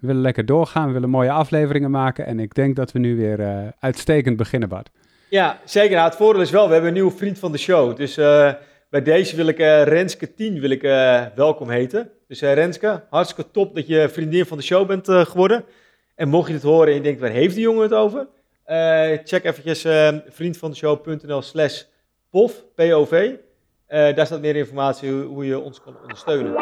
We willen lekker doorgaan, we willen mooie afleveringen maken. En ik denk dat we nu weer uh, uitstekend beginnen, Bart. Ja, zeker. Nou, het voordeel is wel, we hebben een nieuwe vriend van de show. Dus uh, bij deze wil ik uh, Renske 10 wil ik, welkom heten. Dus Renske, hartstikke top dat je vriendin van de show bent geworden. En mocht je het horen en je denkt, waar heeft die jongen het over? check eventjes vriendvandeshow.nl slash POV, daar staat meer informatie hoe je ons kan ondersteunen.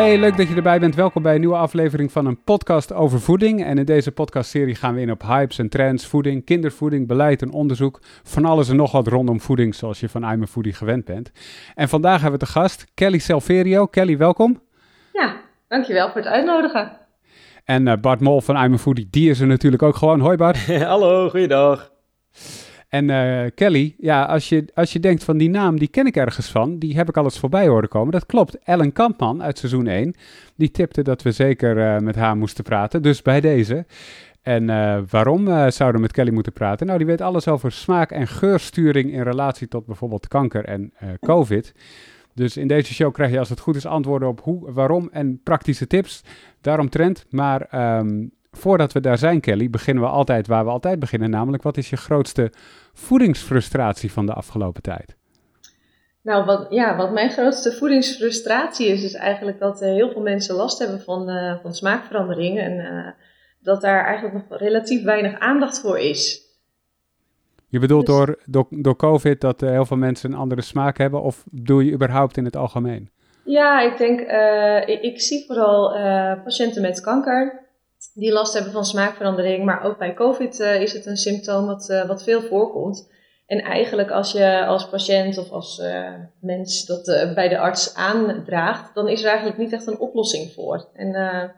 Hey, leuk dat je erbij bent. Welkom bij een nieuwe aflevering van een podcast over voeding. En in deze podcastserie gaan we in op hypes en trends, voeding, kindervoeding, beleid en onderzoek. Van alles en nog wat rondom voeding, zoals je van I'm Foodie gewend bent. En vandaag hebben we te gast Kelly Selverio. Kelly, welkom. Ja, dankjewel voor het uitnodigen. En uh, Bart Mol van I'm Foodie, die is er natuurlijk ook gewoon. Hoi Bart. Hallo, goeiedag. En uh, Kelly, ja, als je, als je denkt van die naam, die ken ik ergens van, die heb ik al eens voorbij horen komen. Dat klopt. Ellen Kampman uit seizoen 1, die tipte dat we zeker uh, met haar moesten praten. Dus bij deze. En uh, waarom zouden we met Kelly moeten praten? Nou, die weet alles over smaak- en geursturing in relatie tot bijvoorbeeld kanker en COVID. Dus in deze show krijg je als het goed is antwoorden op hoe, waarom en praktische tips daaromtrent. Maar um, voordat we daar zijn, Kelly, beginnen we altijd waar we altijd beginnen. Namelijk, wat is je grootste voedingsfrustratie van de afgelopen tijd? Nou, wat, ja, wat mijn grootste voedingsfrustratie is, is eigenlijk dat uh, heel veel mensen last hebben van, uh, van smaakverandering. En uh, dat daar eigenlijk nog relatief weinig aandacht voor is. Je bedoelt dus... door, door, door COVID dat heel veel mensen een andere smaak hebben? Of doe je überhaupt in het algemeen? Ja, ik denk, ik, ik, zie vooral patiënten met kanker die last hebben van smaakverandering. Maar ook bij COVID uh, is het een symptoom wat, uh, wat veel voorkomt. En eigenlijk als je als patiënt of als uh, mens dat bij de arts aandraagt, dan is er eigenlijk niet echt een oplossing voor. En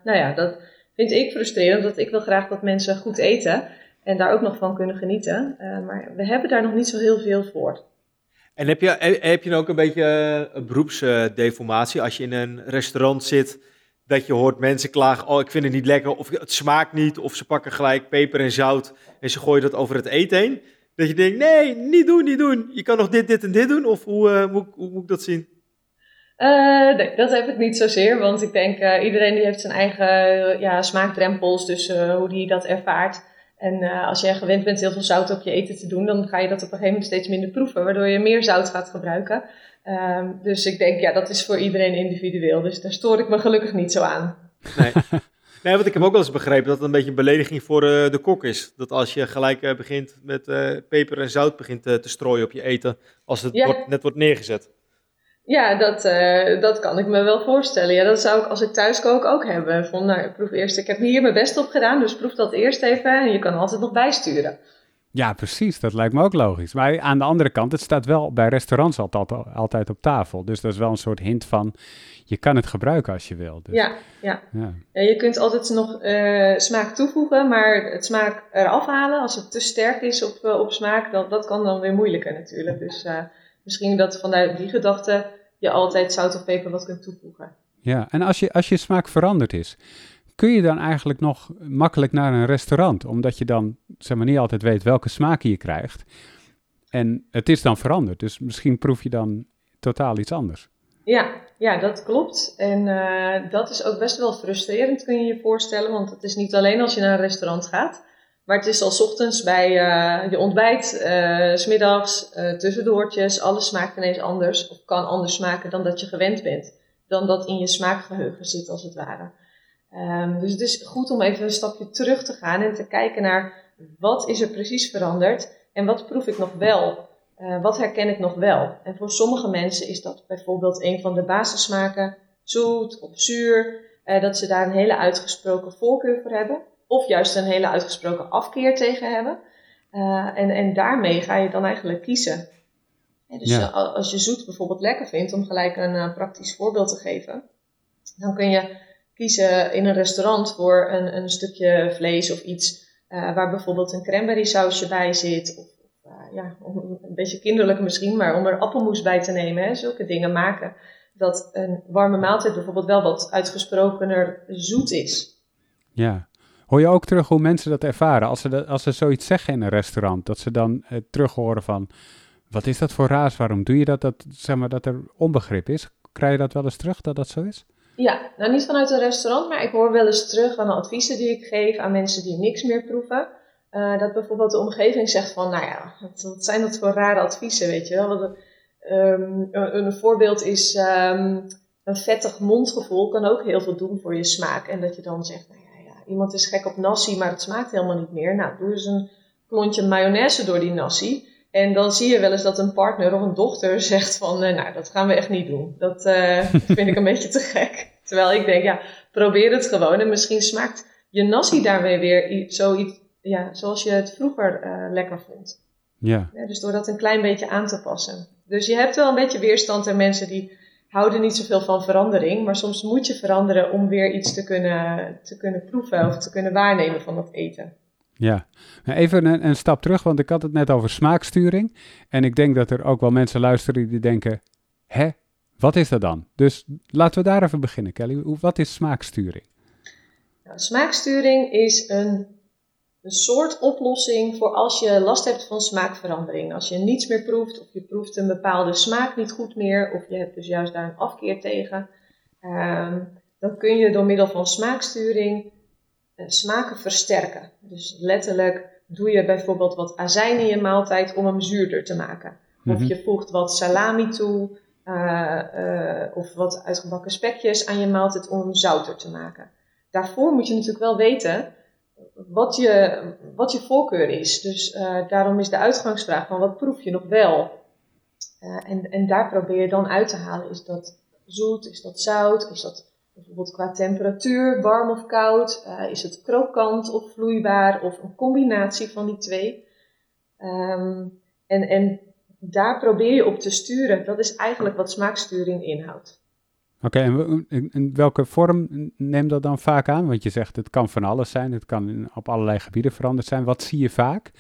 nou ja, dat vind ik frustrerend, want ik wil graag dat mensen goed eten en daar ook nog van kunnen genieten. maar we hebben daar nog niet zo heel veel voor. En heb je, heb je ook een beetje beroepsdeformatie als je in een restaurant zit dat je hoort mensen klagen, oh ik vind het niet lekker, of het smaakt niet, of ze pakken gelijk peper en zout en ze gooien dat over het eten heen. Dat je denkt, nee, niet doen, niet doen. Je kan nog dit, dit en dit doen, of hoe, uh, hoe, hoe, moet ik dat zien? Uh, nee, dat heb ik niet zozeer, want ik denk uh, iedereen die heeft zijn eigen ja, smaakdrempels, dus hoe die dat ervaart. En als jij gewend bent heel veel zout op je eten te doen, dan ga je dat op een gegeven moment steeds minder proeven, waardoor je meer zout gaat gebruiken. Um, dus ik denk, ja, dat is voor iedereen individueel. Dus daar stoor ik me gelukkig niet zo aan. Nee. Nee, want ik heb ook wel eens begrepen dat het een beetje een belediging voor uh, de kok is. Dat als je gelijk uh, begint met uh, peper en zout begint te strooien op je eten, als het ja. wordt, net wordt neergezet. Ja, dat, dat kan ik me wel voorstellen. Ja, dat zou ik als ik thuis kook ook hebben. Van, nou, proef eerst, ik heb hier mijn best op gedaan, dus proef dat eerst even en je kan altijd nog bijsturen. Ja, precies. Dat lijkt me ook logisch. Maar aan de andere kant, het staat wel bij restaurants altijd, altijd op tafel. Dus dat is wel een soort hint van, je kan het gebruiken als je wil. Dus, ja, ja, ja. Je kunt altijd nog uh, smaak toevoegen, maar het smaak eraf halen, als het te sterk is op, uh, op smaak, dat, dat kan dan weer moeilijker natuurlijk. Dus uh, misschien dat vanuit die gedachte je altijd zout of peper wat kunt toevoegen. Ja, en als je, als je smaak veranderd is, kun je dan eigenlijk nog makkelijk naar een restaurant? Omdat je dan zeg maar, niet altijd weet welke smaken je krijgt. En het is dan veranderd, dus misschien proef je dan totaal iets anders. Ja, ja dat klopt. En uh, dat is ook best wel frustrerend, kun je je voorstellen. Want het is niet alleen als je naar een restaurant gaat. Maar het is al ochtends bij uh, je ontbijt, uh, smiddags, tussendoortjes. Alles smaakt ineens anders. Of kan anders smaken dan dat je gewend bent. Dan dat in je smaakgeheugen zit, als het ware. Um, dus het is goed om even een stapje terug te gaan en te kijken naar wat is er precies veranderd en wat proef ik nog wel? Uh, wat herken ik nog wel? En voor sommige mensen is dat bijvoorbeeld een van de basissmaken, zoet of zuur, uh, dat ze daar een hele uitgesproken voorkeur voor hebben, of juist een hele uitgesproken afkeer tegen hebben. Uh, en, en daarmee ga je dan eigenlijk kiezen. En dus ja. als je zoet bijvoorbeeld lekker vindt, om gelijk een praktisch voorbeeld te geven, dan kun je kiezen in een restaurant voor een, een stukje vlees of iets uh, waar bijvoorbeeld een cranberry sausje bij zit. Of, uh, ja, een beetje kinderlijk misschien, maar om er appelmoes bij te nemen. Hè, zulke dingen maken dat een warme maaltijd bijvoorbeeld wel wat uitgesprokener zoet is. Ja. Hoor je ook terug hoe mensen dat ervaren? Als ze, als ze zoiets zeggen in een restaurant, dat ze dan uh, terug horen van... Wat is dat voor raas? Waarom doe je dat? Dat, zeg maar, dat er onbegrip is. Krijg je dat wel eens terug, dat dat zo is? Ja, nou niet vanuit een restaurant, maar ik hoor wel eens terug aan de adviezen die ik geef aan mensen die niks meer proeven. Uh, dat bijvoorbeeld de omgeving zegt van, nou ja, wat, zijn dat voor rare adviezen, weet je wel. Um, een, een, voorbeeld is um, een vettig mondgevoel kan ook heel veel doen voor je smaak. En dat je dan zegt, nou ja, ja, iemand is gek op nasi, maar het smaakt helemaal niet meer. Nou, doe eens een klontje mayonaise door die nasi. En dan zie je wel eens dat een partner of een dochter zegt van, uh, nou, dat gaan we echt niet doen. Dat uh, vind ik een beetje te gek. Terwijl ik denk, ja, probeer het gewoon. En misschien smaakt je nasi daarmee weer zoiets, ja, zoals je het vroeger uh, lekker vond. Ja. ja. Dus door dat een klein beetje aan te passen. Dus je hebt wel een beetje weerstand en mensen die houden niet zoveel van verandering. Maar soms moet je veranderen om weer iets te kunnen, te kunnen proeven of te kunnen waarnemen van dat eten. Ja, nou, even een, een, stap terug, want ik had het net over smaaksturing. En ik denk dat er ook wel mensen luisteren die denken: hè, wat is dat dan? Dus laten we daar even beginnen, Kelly. Wat is smaaksturing? Nou, smaaksturing is een, een soort oplossing voor als je last hebt van smaakverandering. Als je niets meer proeft, of je proeft een bepaalde smaak niet goed meer, of je hebt dus juist daar een afkeer tegen. Um, dan kun je door middel van smaaksturing uh, smaken versterken. Dus letterlijk doe je bijvoorbeeld wat azijn in je maaltijd om hem zuurder te maken. Of mhm. je voegt wat salami toe, of wat uitgebakken spekjes aan je maaltijd om zouter te maken. Daarvoor moet je natuurlijk wel weten wat je, wat je voorkeur is. Dus uh, daarom is de uitgangsvraag van wat proef je nog wel? en, en daar probeer je dan uit te halen. Is dat zoet? Is dat zout? Is dat bijvoorbeeld qua temperatuur, warm of koud? is het krokant of vloeibaar? Of een combinatie van die twee? Um, en, en daar probeer je op te sturen. Dat is eigenlijk wat smaaksturing inhoudt. Oké, en in welke vorm neemt dat dan vaak aan? Want je zegt het kan van alles zijn, het kan op allerlei gebieden veranderd zijn. Wat zie je vaak?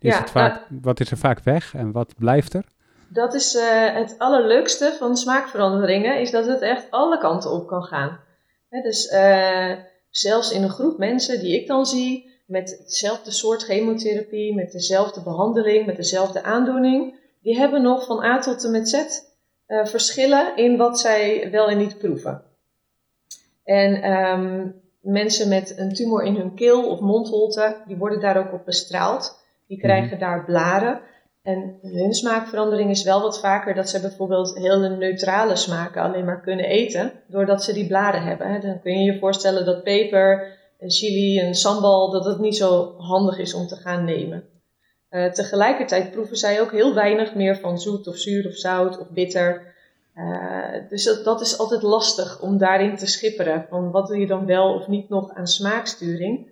Is ja, het vaak uh, wat is er vaak weg en wat blijft er? Dat is uh, het allerleukste van smaakveranderingen, is dat het echt alle kanten op kan gaan. He, dus uh, zelfs in een groep mensen die ik dan zie, met hetzelfde soort chemotherapie, met dezelfde behandeling, met dezelfde aandoening, die hebben nog van A tot en met Z uh, verschillen in wat zij wel en niet proeven. En um, mensen met een tumor in hun keel of mondholte, die worden daar ook op bestraald. Die krijgen mhm. daar blaren. En hun smaakverandering is wel wat vaker dat ze bijvoorbeeld hele neutrale smaken alleen maar kunnen eten, doordat ze die blaren hebben. Dan kun je je voorstellen dat peper, en chili en sambal, dat het niet zo handig is om te gaan nemen. Uh, tegelijkertijd proeven zij ook heel weinig meer van zoet of zuur of zout of bitter. Uh, dus dat, is altijd lastig om daarin te schipperen. Van wat doe je dan wel of niet nog aan smaaksturing?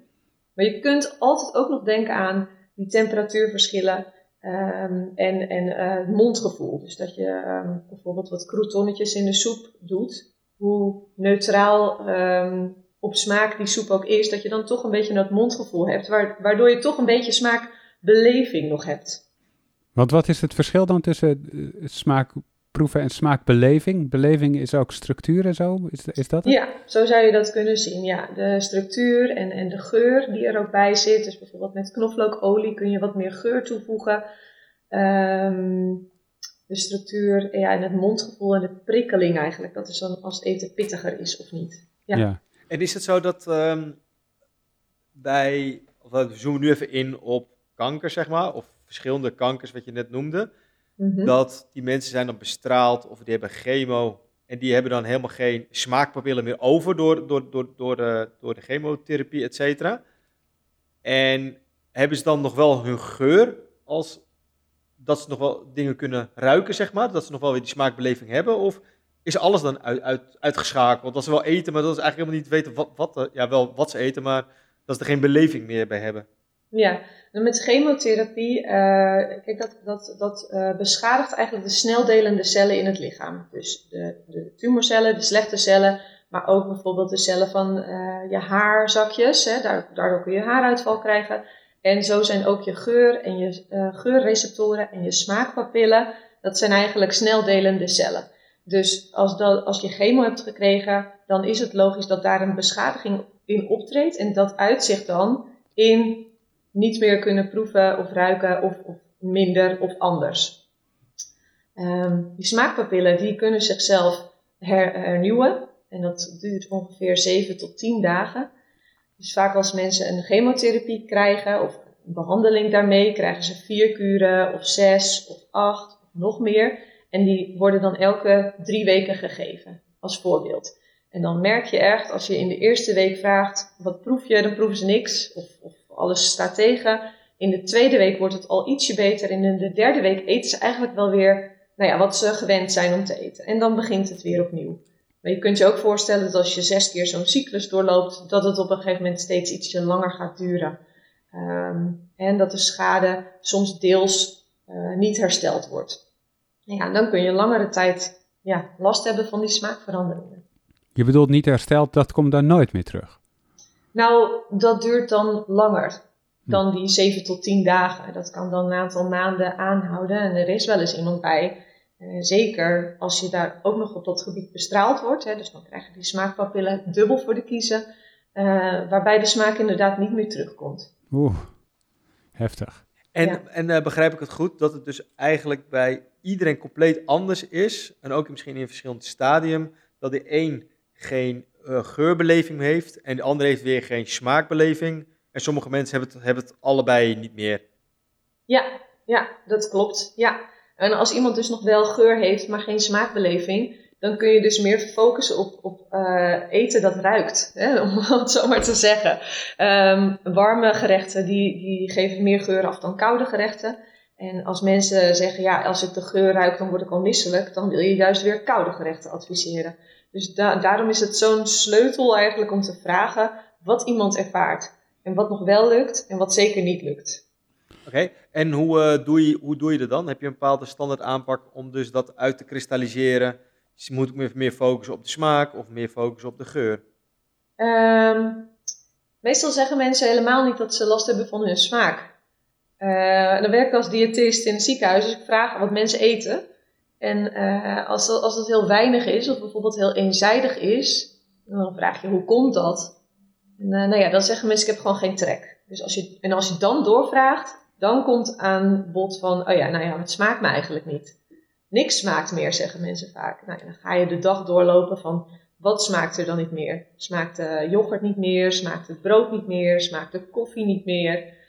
Maar je kunt altijd ook nog denken aan die temperatuurverschillen um, en, en uh, mondgevoel. Dus dat je um, bijvoorbeeld wat croutonnetjes in de soep doet. Hoe neutraal um, op smaak die soep ook is, dat je dan toch een beetje dat mondgevoel hebt. Waardoor je toch een beetje smaak beleving nog hebt. Want wat is het verschil dan tussen uh, smaakproeven en smaakbeleving? Beleving is ook structuur en zo, is, is dat het? Ja, zo zou je dat kunnen zien. Ja, de structuur en, en de geur die er ook bij zit. Dus bijvoorbeeld met knoflookolie kun je wat meer geur toevoegen. Um, de structuur ja, en het mondgevoel en de prikkeling eigenlijk. Dat is dan als eten pittiger is of niet. Ja. ja. En is het zo dat um, bij, of we zoomen nu even in op kanker, zeg maar, of verschillende kankers, wat je net noemde, mhm. dat die mensen zijn dan bestraald of die hebben chemo en die hebben dan helemaal geen smaakpapillen meer over door, door, door, door, de, door de chemotherapie, et cetera. En hebben ze dan nog wel hun geur als dat ze nog wel dingen kunnen ruiken, zeg maar, dat ze nog wel weer die smaakbeleving hebben? Of is alles dan uit, uit, uitgeschakeld? Dat ze wel eten, maar dat ze eigenlijk helemaal niet weten wat, wat, ja, wel wat ze eten, maar dat ze er geen beleving meer bij hebben. Ja, met chemotherapie, uh, kijk, dat, dat, dat uh, beschadigt eigenlijk de sneldelende cellen in het lichaam. Dus de, de tumorcellen, de slechte cellen, maar ook bijvoorbeeld de cellen van uh, je haarzakjes. Hè, daar, daardoor kun je haaruitval krijgen. En zo zijn ook je geur en je geurreceptoren en je smaakpapillen, dat zijn eigenlijk sneldelende cellen. Dus als, dat, als je chemo hebt gekregen, dan is het logisch dat daar een beschadiging in optreedt. En dat uitzicht dan in niet meer kunnen proeven of ruiken of, of minder of anders. Um, die smaakpapillen die kunnen zichzelf hernieuwen en dat duurt ongeveer 7 tot 10 dagen. Dus vaak als mensen een chemotherapie krijgen of een behandeling daarmee, krijgen ze vier kuren of zes of acht of nog meer. En die worden dan elke drie weken gegeven, als voorbeeld. En dan merk je echt, als je in de eerste week vraagt, wat proef je, dan proeven ze niks. Of, of alles staat tegen. In de tweede week wordt het al ietsje beter. En in de derde week eten ze eigenlijk wel weer nou ja, wat ze gewend zijn om te eten. En dan begint het weer opnieuw. Maar je kunt je ook voorstellen dat als je zes keer zo'n cyclus doorloopt, dat het op een gegeven moment steeds ietsje langer gaat duren. Ehm, en dat de schade soms deels uh, niet hersteld wordt. Ja, dan kun je langere tijd ja, last hebben van die smaakveranderingen. Je bedoelt niet hersteld, dat komt dan nooit meer terug? Nou, dat duurt dan langer dan die 7 tot 10 dagen. Dat kan dan een aantal maanden aanhouden. En er is wel eens iemand bij, eh, zeker als je daar ook nog op dat gebied bestraald wordt, hè, dus dan krijg je die smaakpapillen dubbel voor de kiezen, uh, waarbij de smaak inderdaad niet meer terugkomt. Oeh, heftig. En, en uh, begrijp ik het goed dat het dus eigenlijk bij iedereen compleet anders is, en ook misschien in een verschillend stadium, dat de een geen uh, geurbeleving heeft en de ander heeft weer geen smaakbeleving. En sommige mensen hebben het, hebben het allebei niet meer. Ja, ja, dat klopt. Ja. En als iemand dus nog wel geur heeft, maar geen smaakbeleving, dan kun je dus meer focussen op, op uh, eten dat ruikt, hè, om het zo maar te zeggen. Um, warme gerechten die, die geven meer geur af dan koude gerechten. En als mensen zeggen, ja, als ik de geur ruik, dan word ik al misselijk, dan wil je juist weer koude gerechten adviseren. Dus da daarom is het zo'n sleutel eigenlijk om te vragen wat iemand ervaart. En wat nog wel lukt en wat zeker niet lukt. Oké, en hoe, uh, doe je, hoe doe je dat dan? Heb je een bepaalde standaard aanpak om dus dat uit te kristalliseren? Dus moet ik meer, meer focussen op de smaak of meer focussen op de geur? Um, meestal zeggen mensen helemaal niet dat ze last hebben van hun smaak. Uh, dan werk ik als diëtist in een ziekenhuis, dus ik vraag wat mensen eten. En uh, als, dat, als dat heel weinig is, of bijvoorbeeld heel eenzijdig is, dan vraag je hoe komt dat? En uh, nou ja, dan zeggen mensen ik heb gewoon geen trek. Dus als je, en als je dan doorvraagt, dan komt aan bod van, oh ja, nou ja, het smaakt me eigenlijk niet. Niks smaakt meer, zeggen mensen vaak. Nou, dan ga je de dag doorlopen van, wat smaakt er dan niet meer? Smaakt de yoghurt niet meer? Smaakt het brood niet meer? Smaakt de koffie niet meer?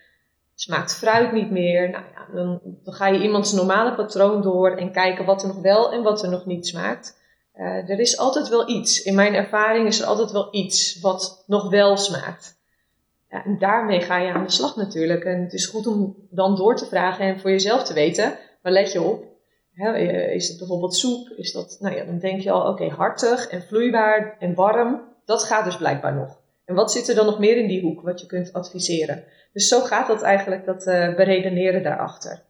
Smaakt fruit niet meer? Nou ja, dan, ga je iemands normale patroon door en kijken wat er nog wel en wat er nog niet smaakt. Uh, er is altijd wel iets. In mijn ervaring is er altijd wel iets wat nog wel smaakt. Ja, en daarmee ga je aan de slag natuurlijk. En het is goed om dan door te vragen en voor jezelf te weten, waar let je op? is het bijvoorbeeld soep? Is dat, nou ja, dan denk je al, oké, hartig en vloeibaar en warm. Dat gaat dus blijkbaar nog. En wat zit er dan nog meer in die hoek wat je kunt adviseren? Dus zo gaat dat eigenlijk, dat uh, beredeneren daarachter.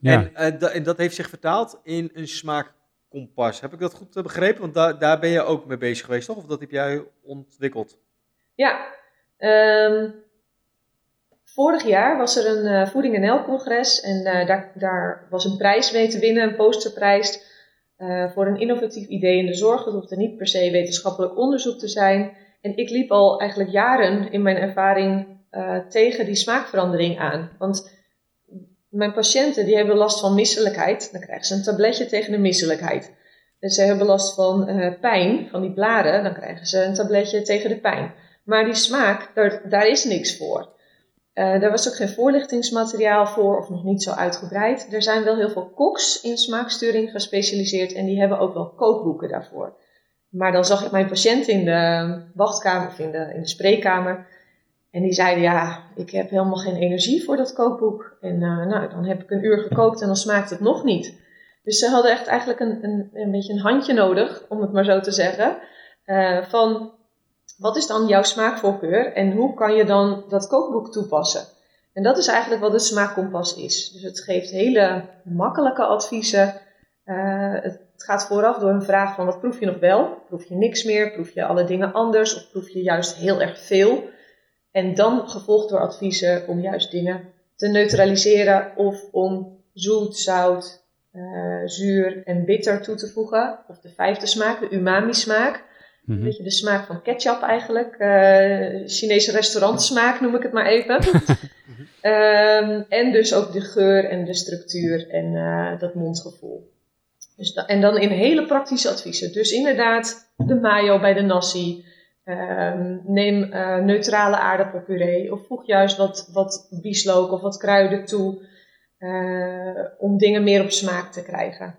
Ja. En, uh, en, dat heeft zich vertaald in een smaakkompas. Heb ik dat goed begrepen? Want da daar ben je ook mee bezig geweest, toch? Of dat heb jij ontwikkeld? Ja, Um, vorig jaar was er een uh, Voeding NL-congres en uh, daar, daar, was een prijs mee te winnen, een posterprijs uh, voor een innovatief idee in de zorg. Dat hoefde niet per se wetenschappelijk onderzoek te zijn. En ik liep al eigenlijk jaren in mijn ervaring tegen die smaakverandering aan. Want mijn patiënten die hebben last van misselijkheid. Dan krijgen ze een tabletje tegen de misselijkheid. En ze hebben last van pijn, van die blaren. Dan krijgen ze een tabletje tegen de pijn. Maar die smaak, daar, daar is niks voor. Uh, daar was ook geen voorlichtingsmateriaal voor of nog niet zo uitgebreid. Er zijn wel heel veel koks in smaaksturing gespecialiseerd en die hebben ook wel kookboeken daarvoor. Maar dan zag ik mijn patiënt in de wachtkamer of in de spreekkamer. En die zeiden, ja, ik heb helemaal geen energie voor dat kookboek. En uh, nou, dan heb ik een uur gekookt en dan smaakt het nog niet. Dus ze hadden echt eigenlijk een, een, een beetje een handje nodig, om het maar zo te zeggen. Uh, van wat is dan jouw smaakvoorkeur en hoe kan je dan dat kookboek toepassen? En dat is eigenlijk wat het smaakkompas is. Dus het geeft hele makkelijke adviezen. Uh, het gaat vooraf door een vraag van wat proef je nog wel? Proef je niks meer? Proef je alle dingen anders? Of proef je juist heel erg veel? En dan gevolgd door adviezen om juist dingen te neutraliseren of om zoet, zout, uh, zuur en bitter toe te voegen. Of de vijfde smaak, de umami smaak. Een beetje de smaak van ketchup eigenlijk. Uh, Chinese restaurantsmaak noem ik het maar even. um, en dus ook de geur en de structuur en uh, dat mondgevoel. Dus en dan in hele praktische adviezen. Dus inderdaad de mayo bij de nasi. Um, neem uh, neutrale aardappelpuree. Of voeg juist wat, wat bieslook of wat kruiden toe. om dingen meer op smaak te krijgen.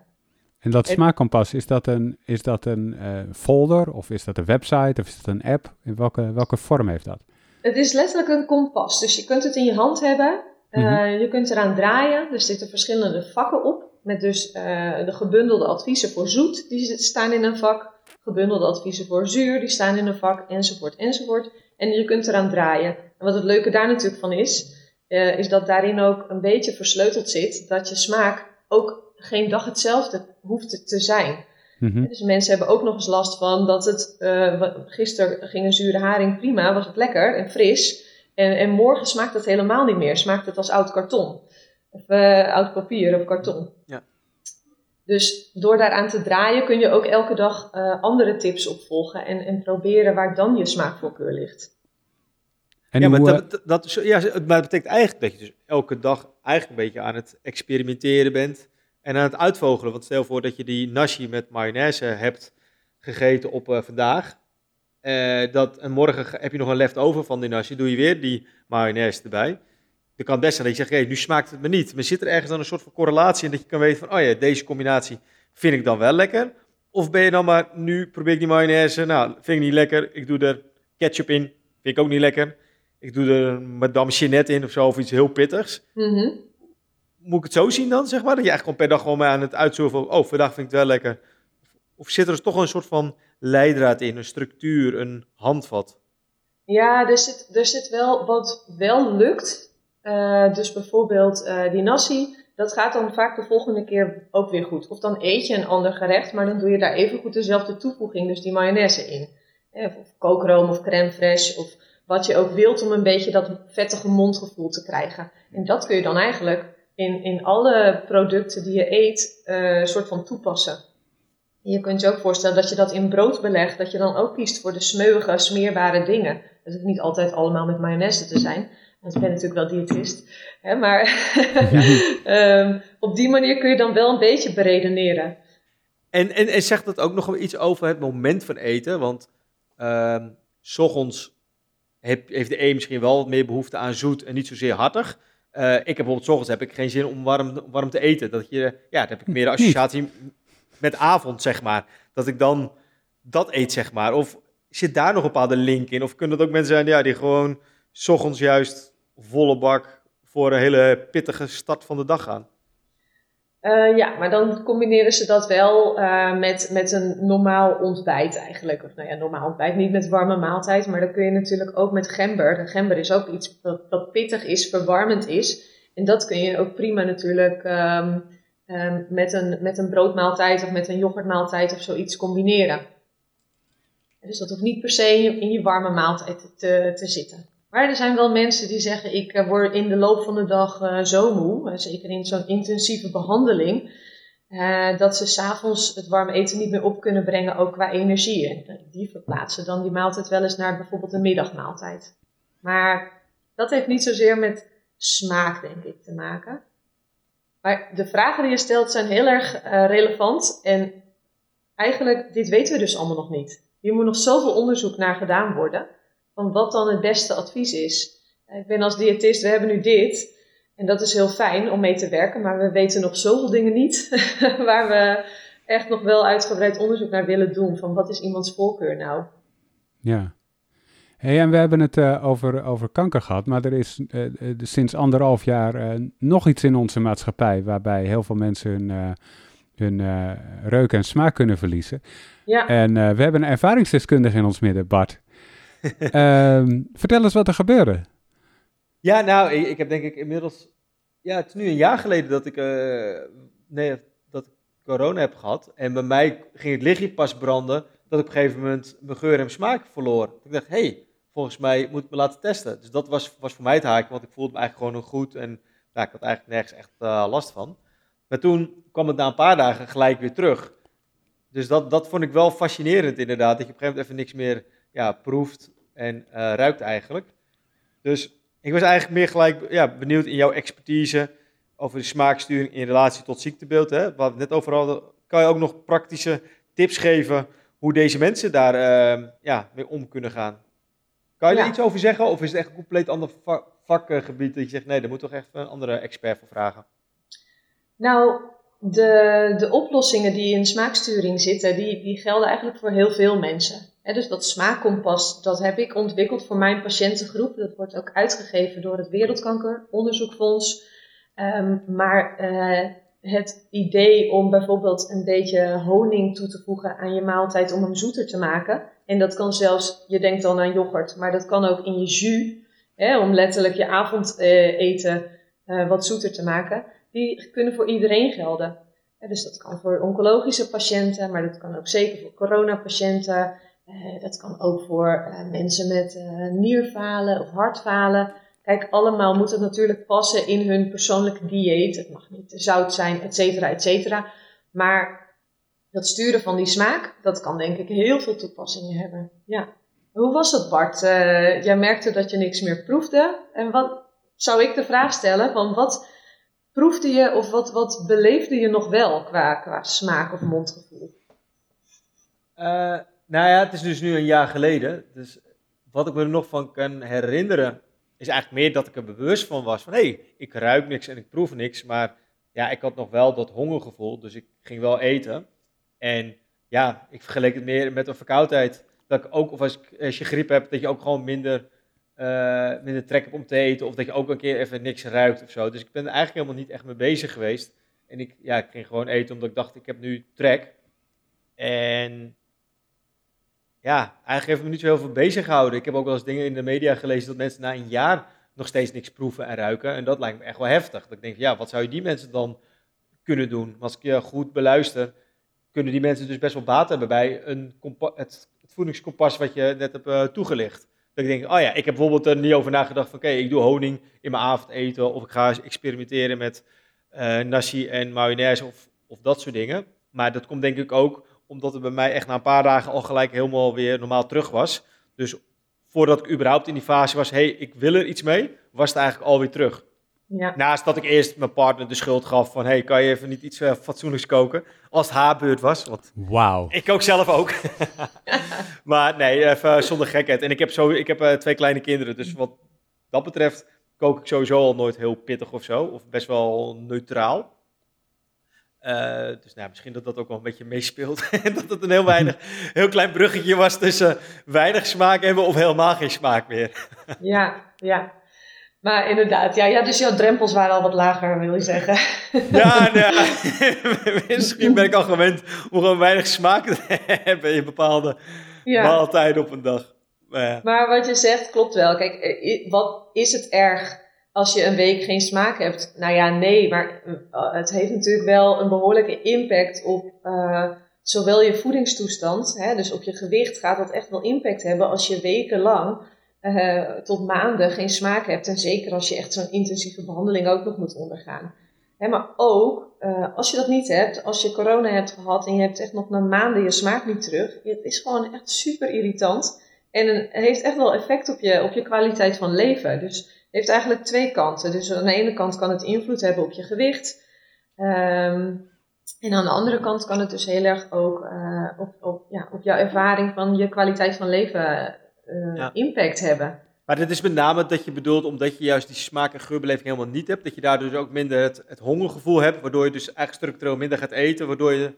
En dat smaakkompas, is dat een, is dat een uh, folder of is dat een website of is dat een app? In welke, welke vorm heeft dat? Het is letterlijk een kompas. Dus je kunt het in je hand hebben. Mm -hmm. Je kunt eraan draaien. Er zitten verschillende vakken op. Met dus de gebundelde adviezen voor zoet, die staan in een vak. Gebundelde adviezen voor zuur, die staan in een vak, enzovoort, enzovoort. En je kunt eraan draaien. En wat het leuke daar natuurlijk van is, is dat daarin ook een beetje versleuteld zit dat je smaak ook geen dag hetzelfde hoeft te zijn. Mm Dus mensen hebben ook nog eens last van dat het, uh, gisteren ging een zure haring prima, was het lekker en fris. En, en morgen smaakt het helemaal niet meer, smaakt het als oud karton. Of uh, oud papier of karton. Ja. Dus door daaraan te draaien kun je ook elke dag uh, andere tips opvolgen en, en proberen waar dan je smaakvoorkeur ligt. En ja, maar dat, dat, ja, maar dat betekent eigenlijk dat je dus elke dag eigenlijk een beetje aan het experimenteren bent en aan het uitvogelen. Want stel voor dat je die nashi met mayonaise hebt gegeten op uh, vandaag. Uh, dat, en morgen heb je nog een leftover van die nashi. Doe je weer die mayonaise erbij. Dan kan best zijn dat je zegt, hey, nu smaakt het me niet. Maar zit er ergens dan een soort van correlatie in dat je kan weten van, oh ja, deze combinatie vind ik dan wel lekker. Of ben je dan maar, nu probeer ik die mayonaise, nou, vind ik niet lekker. Ik doe er ketchup in, vind ik ook niet lekker. Ik doe er madame Jeanette in of zo, of iets heel pittigs. Mm moet ik het zo zien dan, zeg maar? Dat je eigenlijk gewoon per dag gewoon aan het uitzoeken van, oh, vandaag vind ik het wel lekker. Of zit er dus toch een soort van leidraad in, een structuur, een handvat? Ja, er zit, er zit wel wat wel lukt. Uh, dus bijvoorbeeld uh, die nasi, dat gaat dan vaak de volgende keer ook weer goed. Of dan eet je een ander gerecht, maar dan doe je daar even goed dezelfde toevoeging, dus die mayonaise in. Of, of kookroom of crème fraîche of wat je ook wilt om een beetje dat vettige mondgevoel te krijgen. En dat kun je dan eigenlijk in, in alle producten die je eet uh, soort van toepassen. Je kunt je ook voorstellen dat je dat in brood belegt, dat je dan ook kiest voor de smeuige, smeerbare dingen. Dat hoeft niet altijd allemaal met mayonaise te zijn, want ik ben natuurlijk wel diëtist. Hè, maar um, op die manier kun je dan wel een beetje beredeneren. En, en, en zegt dat ook nog iets over het moment van eten? Want uh, s ochtends heb, heeft de een misschien wel wat meer behoefte aan zoet en niet zozeer hartig. Uh, ik heb bijvoorbeeld, s ochtends heb ik geen zin om warm, warm te eten. Dat je, ja, dan heb ik meer de associatie met avond, zeg maar. Dat ik dan dat eet, zeg maar. Of zit daar nog een bepaalde link in? Of kunnen het ook mensen zijn ja, die gewoon s ochtends juist volle bak voor een hele pittige start van de dag gaan? Uh, ja, maar dan combineren ze dat wel uh, met, met een normaal ontbijt eigenlijk. Of nou ja, normaal ontbijt, niet met warme maaltijd, maar dan kun je natuurlijk ook met gember. De gember is ook iets wat, pittig is, verwarmend is. En dat kun je ook prima natuurlijk um, um, met, een, met een broodmaaltijd of met een yoghurtmaaltijd of zoiets combineren. Dus dat hoeft niet per se in je warme maaltijd te, te zitten. Maar er zijn wel mensen die zeggen: Ik eh, word in de loop van de dag uh, zo moe, zeker in zo'n intensieve behandeling, dat ze s'avonds het warme eten niet meer op kunnen brengen, ook qua energie. En die verplaatsen dan die maaltijd wel eens naar bijvoorbeeld een middagmaaltijd. Maar dat heeft niet zozeer met smaak, denk ik, te maken. Maar de vragen die je stelt zijn heel erg relevant. En eigenlijk, dit weten we dus allemaal nog niet. Hier moet nog zoveel onderzoek naar gedaan worden van wat dan het beste advies is. Ik ben als diëtist, we hebben nu dit. En dat is heel fijn om mee te werken, maar we weten nog zoveel dingen niet waar we echt nog wel uitgebreid onderzoek naar willen doen. Van wat is iemands voorkeur nou? Ja. Hey, en we hebben het uh, over, over kanker gehad, maar er is uh, sinds anderhalf jaar nog iets in onze maatschappij waarbij heel veel mensen hun, hun reuk en smaak kunnen verliezen. Ja. En we hebben een ervaringsdeskundige in ons midden, Bart. Um, vertel eens wat er gebeurde. Ja, nou, ik, ik, heb denk ik inmiddels... Ja, het is nu een jaar geleden dat ik, uh, nee, dat ik corona heb gehad. En bij mij ging het lichtje pas branden dat ik op een gegeven moment mijn geur en smaak verloor. Ik dacht, hé, hey, volgens mij moet ik me laten testen. Dus dat was, was voor mij het haakje, want ik voelde me eigenlijk gewoon goed. En nou, ik had eigenlijk nergens echt uh, last van. Maar toen kwam het na een paar dagen gelijk weer terug. Dus dat, dat vond ik wel fascinerend inderdaad, dat je op een gegeven moment even niks meer ja, proeft en uh, ruikt eigenlijk. Dus ik was eigenlijk meer gelijk ja, benieuwd in jouw expertise over de smaaksturing in relatie tot ziektebeeld. Hè? Wat net over hadden, kan je ook nog praktische tips geven hoe deze mensen daar uh, ja, mee om kunnen gaan? Kan je er iets over zeggen of is het echt een compleet ander vakgebied dat je zegt, nee, daar moet toch echt een andere expert voor vragen? Nou, de, de oplossingen die in smaaksturing zitten, die, die gelden eigenlijk voor heel veel mensen. Dus dat smaakkompas, dat heb ik ontwikkeld voor mijn patiëntengroep. Dat wordt ook uitgegeven door het Wereldkankeronderzoekfonds. Um, maar uh, het idee om bijvoorbeeld een beetje honing toe te voegen aan je maaltijd om hem zoeter te maken. En dat kan zelfs, je denkt dan aan yoghurt, maar dat kan ook in je jus, om letterlijk je avondeten uh, wat zoeter te maken die kunnen voor iedereen gelden. dus dat kan voor oncologische patiënten, maar dat kan ook zeker voor coronapatiënten. Uh, dat kan ook voor uh, mensen met uh, nierfalen of hartfalen. Kijk, allemaal moet het natuurlijk passen in hun persoonlijke dieet. Het mag niet te zout zijn, et cetera, et cetera. Maar dat sturen van die smaak, dat kan denk ik heel veel toepassingen hebben. Ja. Hoe was het, Bart? jij merkte dat je niks meer proefde. En wat zou ik de vraag stellen van wat proefde je of wat, wat beleefde je nog wel qua, qua smaak of mondgevoel? Nou ja, het is dus nu een jaar geleden. Dus wat ik me er nog van kan herinneren, is eigenlijk meer dat ik er bewust van was. Van hé, hey, ik ruik niks en ik proef niks. Maar ja, ik had nog wel dat hongergevoel, dus ik ging wel eten. En ja, ik vergeleek het meer met een verkoudheid. Dat ik ook, of als, ik, als je griep hebt, dat je ook gewoon minder uh, minder trek hebt om te eten. Of dat je ook een keer even niks ruikt of zo. Dus ik ben er eigenlijk helemaal niet echt mee bezig geweest. En ik, ja, ik ging gewoon eten omdat ik dacht, ik heb nu trek. En ja, eigenlijk heeft me niet zo heel veel bezig gehouden. Ik heb ook wel eens dingen in de media gelezen dat mensen na een jaar nog steeds niks proeven en ruiken. En dat lijkt me echt wel heftig. Dat ik denk, ja, wat zou je die mensen dan kunnen doen? Als ik je goed beluister, kunnen die mensen dus best wel baat hebben bij een het, voedingskompas wat je net hebt uh, toegelicht. Dat ik denk, oh ja, ik heb bijvoorbeeld er niet over nagedacht van, oké, ik doe honing in mijn avondeten. Of ik ga experimenteren met uh, nasi en mayonaise of, of dat soort dingen. Maar dat komt denk ik ook omdat het bij mij echt na een paar dagen al gelijk helemaal weer normaal terug was. Dus voordat ik überhaupt in die fase was, hey, ik wil er iets mee, was het eigenlijk alweer terug. Ja. Naast dat ik eerst mijn partner de schuld gaf van, hey, kan je even niet iets uh, fatsoenlijks koken? Als het haar beurt was. Wauw. Ik kook zelf ook. maar nee, even zonder gekheid. En ik heb, zo, ik heb uh, twee kleine kinderen, dus wat dat betreft kook ik sowieso al nooit heel pittig of zo. Of best wel neutraal. Uh, dus nou, misschien dat dat ook wel een beetje meespeelt. dat het een heel weinig, heel klein bruggetje was tussen weinig smaak hebben of helemaal geen smaak meer. ja, ja. Maar inderdaad, ja, ja, dus jouw drempels waren al wat lager, wil je zeggen. Ja, ja. misschien ben ik al gewend om gewoon weinig smaak te hebben in bepaalde ja. maaltijden op een dag. Maar, ja. maar wat je zegt klopt wel. Kijk, eh, wat is het erg als je een week geen smaak hebt? Nou ja, nee, maar eh, het heeft natuurlijk wel een behoorlijke impact op uh, zowel je voedingstoestand, hè, dus op je gewicht gaat dat echt wel impact hebben als je wekenlang uh, tot maanden geen smaak hebt. En zeker als je echt zo'n intensieve behandeling ook nog moet ondergaan. Hè, maar ook als je dat niet hebt, als je corona hebt gehad en je hebt echt nog na maanden je smaak niet terug. Het is gewoon echt super irritant. En het heeft echt wel effect op je, op je kwaliteit van leven. Dus heeft eigenlijk twee kanten. Dus aan de ene kant kan het invloed hebben op je gewicht. Um, en aan de andere kant kan het dus heel erg ook uh, op, op, ja, op jouw ervaring van je kwaliteit van leven uh, impact hebben. Maar dit is met name dat je bedoelt, omdat je juist die smaak- en geurbeleving helemaal niet hebt, dat je daardoor dus ook minder het, het hongergevoel hebt, waardoor je dus eigenlijk structureel minder gaat eten, waardoor je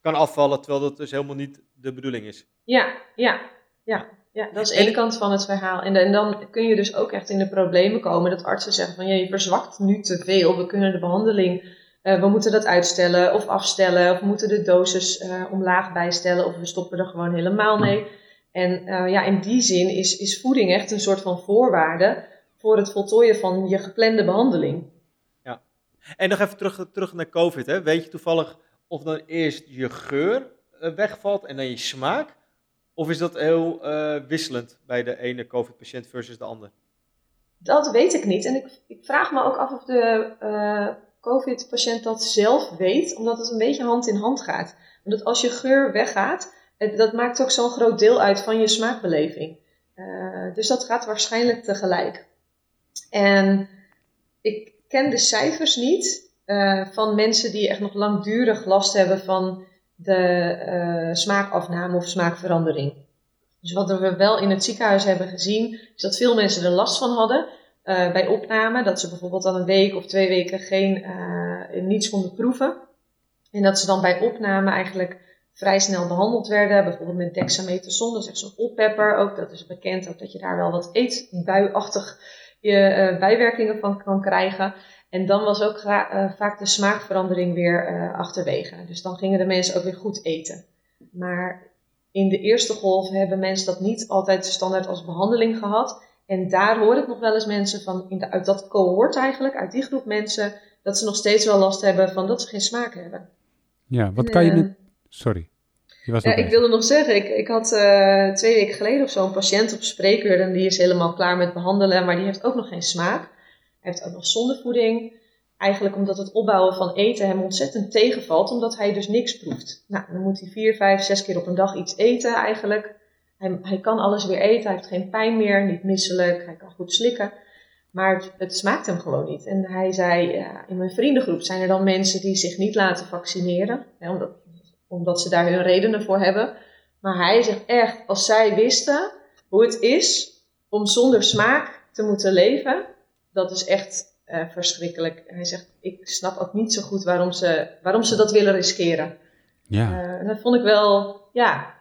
kan afvallen, terwijl dat dus helemaal niet de bedoeling is. Ja, ja, ja. Ja, dat is één kant van het verhaal. En, en, dan kun je dus ook echt in de problemen komen dat artsen zeggen van ja, je verzwakt nu te veel. We kunnen de behandeling, uh, we moeten dat uitstellen of afstellen. Of we moeten de dosis uh, omlaag bijstellen of we stoppen er gewoon helemaal mee. En uh, ja, in die zin is, is voeding echt een soort van voorwaarde voor het voltooien van je geplande behandeling. Ja, en nog even terug, terug naar COVID. Hè. Weet je toevallig of dan eerst je geur uh, wegvalt en dan je smaak? Of is dat heel uh, wisselend bij de ene COVID-patiënt versus de andere? Dat weet ik niet. En ik, ik vraag me ook af of de COVID-patiënt dat zelf weet, omdat het een beetje hand in hand gaat. Omdat als je geur weggaat, dat maakt ook zo'n groot deel uit van je smaakbeleving. Uh, dus dat gaat waarschijnlijk tegelijk. En ik ken de cijfers niet van mensen die echt nog langdurig last hebben van de uh, smaakafname of smaakverandering. Dus wat we wel in het ziekenhuis hebben gezien, is dat veel mensen er last van hadden uh, bij opname. Dat ze bijvoorbeeld dan een week of twee weken geen, uh, niets konden proeven. En dat ze dan bij opname eigenlijk vrij snel behandeld werden. Bijvoorbeeld met dexamethason, dat is echt zo'n oppepper. Ook dat is bekend, ook dat je daar wel wat eetbuiachtig je, bijwerkingen van kan krijgen. En dan was ook vaak de smaakverandering weer achterwege. Dus dan gingen de mensen ook weer goed eten. Maar in de eerste golf hebben mensen dat niet altijd standaard als behandeling gehad. En daar hoor ik nog wel eens mensen van, in de, uit dat cohort eigenlijk, uit die groep mensen, dat ze nog steeds wel last hebben van dat ze geen smaak hebben. Ja, wat kan je nu... Sorry. Je was ja, ik wilde nog zeggen, ik, ik had uh, twee weken geleden of zo een patiënt op spreekuur en die is helemaal klaar met behandelen, maar die heeft ook nog geen smaak. Heeft ook nog zondevoeding. Eigenlijk omdat het opbouwen van eten hem ontzettend tegenvalt, omdat hij dus niks proeft. Nou, dan moet hij vier, vijf, zes keer op een dag iets eten eigenlijk. Hij, hij kan alles weer eten, hij heeft geen pijn meer, niet misselijk, hij kan goed slikken. Maar het, het smaakt hem gewoon niet. En hij zei, in mijn vriendengroep zijn er dan mensen die zich niet laten vaccineren, hè, omdat, omdat ze daar hun redenen voor hebben. Maar hij zegt echt, als zij wisten hoe het is om zonder smaak te moeten leven, dat is echt uh, verschrikkelijk. Hij zegt, ik snap ook niet zo goed waarom ze, waarom ze dat willen riskeren. Ja. Uh, en dat vond ik wel, ja,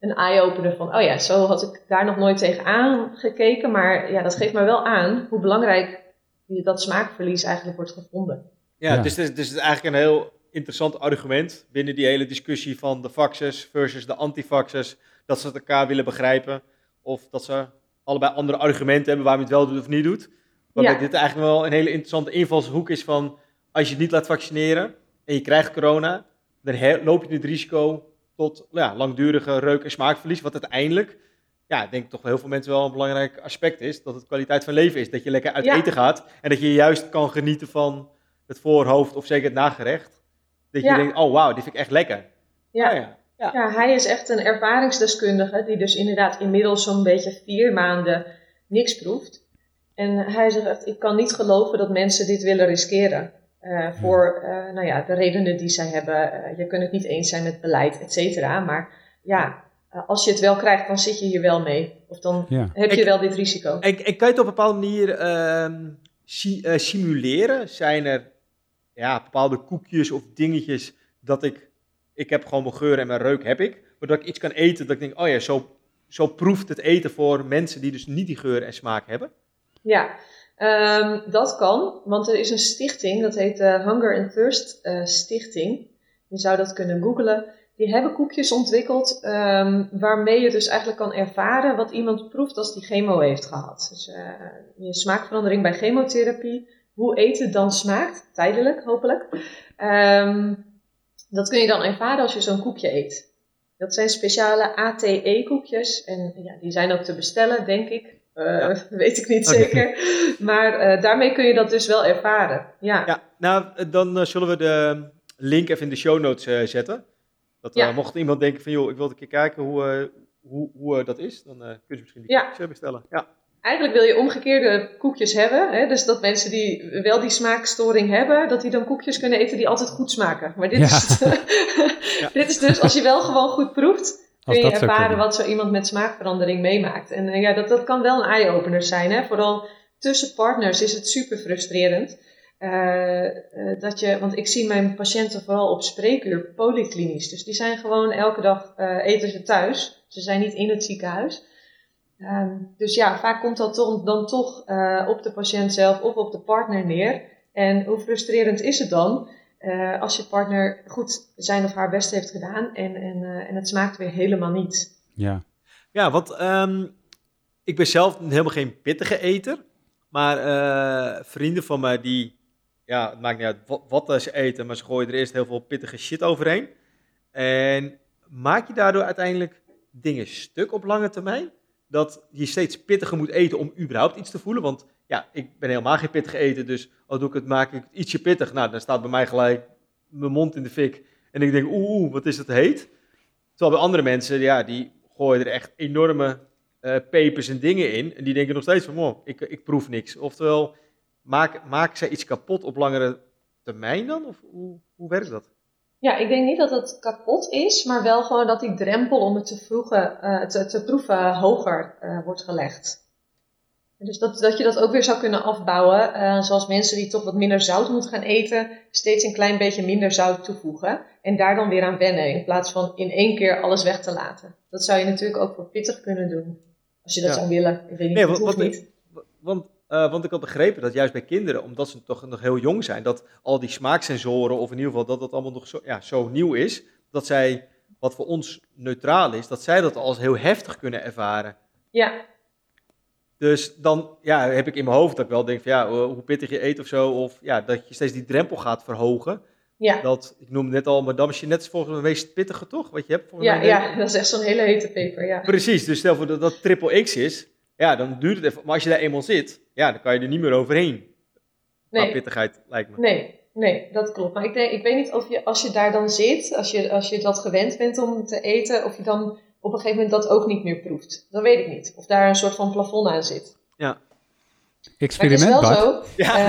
een eye-opener van, oh ja, zo had ik daar nog nooit tegen aangekeken. Maar ja, dat geeft me wel aan hoe belangrijk dat smaakverlies eigenlijk wordt gevonden. Ja, Dus, dus, dus het is eigenlijk een heel interessant argument binnen die hele discussie van de faxes versus de antifaxers. Dat ze het elkaar willen begrijpen. Of dat ze allebei andere argumenten hebben waarom je het wel doet of niet doet. Waarbij dit eigenlijk wel een hele interessante invalshoek is van... als je het niet laat vaccineren en je krijgt corona... dan loop je het risico tot ja, langdurige reuk- en smaakverlies. Wat uiteindelijk, ja, ik denk toch heel veel mensen wel een belangrijk aspect is. Dat het kwaliteit van leven is. Dat je lekker uit eten gaat. En dat je juist kan genieten van het voorhoofd of zeker het nagerecht. Dat je denkt, oh wauw, dit vind ik echt lekker. Ja. Oh ja. Ja. ja, hij is echt een ervaringsdeskundige. Die dus inderdaad inmiddels zo'n beetje vier maanden niks proeft. En hij zegt echt, ik kan niet geloven dat mensen dit willen riskeren. Uh, voor uh, nou ja, de redenen die zij hebben. Uh, je kunt het niet eens zijn met beleid, et cetera. Maar ja, als je het wel krijgt, dan zit je hier wel mee. Of dan ja. heb je wel dit risico. En, en, kan je het op een bepaalde manier ehm, si simuleren? Zijn er ja, bepaalde koekjes of dingetjes dat ik... Ik heb gewoon mijn geur en mijn reuk heb ik. Maar dat ik iets kan eten dat ik denk, oh ja, zo, zo proeft het eten voor mensen die dus niet die geur en smaak hebben? Ja, um, dat kan, want er is een stichting, dat heet de Hunger and Thirst uh, Stichting. Je zou dat kunnen googlen. Die hebben koekjes ontwikkeld um, waarmee je dus eigenlijk kan ervaren wat iemand proeft als die chemo heeft gehad. Dus uh, je smaakverandering bij chemotherapie, hoe eten dan smaakt, tijdelijk hopelijk. Um, dat kun je dan ervaren als je zo'n koekje eet. Dat zijn speciale ATE-koekjes en ja, die zijn ook te bestellen, denk ik. Uh, Weet ik niet zeker. Maar uh, daarmee kun je dat dus wel ervaren. Ja, ja nou, dan uh, zullen we de link even in de show notes zetten. Dat ja. mocht iemand denken van, joh, ik wil een keer kijken hoe, hoe, hoe dat is, dan kun je misschien die koekjes bestellen. Ja. Eigenlijk wil je omgekeerde koekjes hebben. Hè? Dus dat mensen die wel die smaakstoring hebben, dat die dan koekjes kunnen eten die altijd goed smaken. Maar dit, is, dit is dus, als je wel gewoon goed proeft, kun je ervaren wat zo iemand met smaakverandering meemaakt. En uh, ja, dat, dat kan wel een eye-opener zijn. Hè? Vooral tussen partners is het super frustrerend. Uh, uh, dat je, want ik zie mijn patiënten vooral op spreekuur polyklinisch. Dus die zijn gewoon elke dag eten ze thuis. Ze zijn niet in het ziekenhuis. Um, dus ja, vaak komt dat dan, dan toch op de patiënt zelf of op de partner neer. En hoe frustrerend is het dan? Uh, als je partner goed zijn of haar best heeft gedaan en, en, uh, en het smaakt weer helemaal niet. Ja, ja want um, ik ben zelf helemaal geen pittige eter. Maar uh, vrienden van mij die, ja, het maakt niet uit wat, wat ze eten, maar ze gooien er eerst heel veel pittige shit overheen. En maak je daardoor uiteindelijk dingen stuk op lange termijn? Dat je steeds pittiger moet eten om überhaupt iets te voelen. Want ja, ik ben helemaal geen pittig eten, dus al doe ik het, maak ik het ietsje pittig. Nou, dan staat bij mij gelijk mijn mond in de fik. En ik denk, oeh, wat is het heet? Terwijl bij andere mensen, ja, die gooien er echt enorme uh, pepers en dingen in. En die denken nog steeds van, oh, ik, ik proef niks. Oftewel, maak, maak zij iets kapot op langere termijn dan? Of hoe, hoe werkt dat? Ja, ik denk niet dat het kapot is, maar wel gewoon dat die drempel om het te, uh, te, te, proeven hoger uh, wordt gelegd. Dus dat, dat je dat ook weer zou kunnen afbouwen, uh, zoals mensen die toch wat minder zout moeten gaan eten, steeds een klein beetje minder zout toevoegen en daar dan weer aan wennen, in plaats van in één keer alles weg te laten. Dat zou je natuurlijk ook voor pittig kunnen doen, als je dat zou willen. Ik weet niet, nee, want, niet. Want, uh, want ik had begrepen dat juist bij kinderen, omdat ze toch nog heel jong zijn, dat al die smaaksensoren, of in ieder geval dat dat allemaal nog zo, ja, zo nieuw is, dat zij, wat voor ons neutraal is, dat zij dat als heel heftig kunnen ervaren. Ja, dus dan ja, heb ik in mijn hoofd dat ik wel denk van ja, hoe pittig je eet of zo. Of ja, dat je steeds die drempel gaat verhogen. Ja. Dat, ik noemde net al, Madame Jeanette is volgens mij meest pittige toch? Wat je hebt ja, ja, dat is echt zo'n hele hete peper, ja. Precies, dus stel voor dat dat triple X is, ja, dan duurt het even. Maar als je daar eenmaal zit, ja, dan kan je er niet meer overheen. Nee. pittigheid, lijkt me. Nee, nee, dat klopt. Maar ik, denk, ik weet niet of je, als je daar dan zit, als je, als je dat gewend bent om te eten, of je dan op een gegeven moment dat ook niet meer proeft. Dan weet ik niet. Of daar een soort van plafond aan zit. Ja. Experiment, maar het is wel zo. Ja,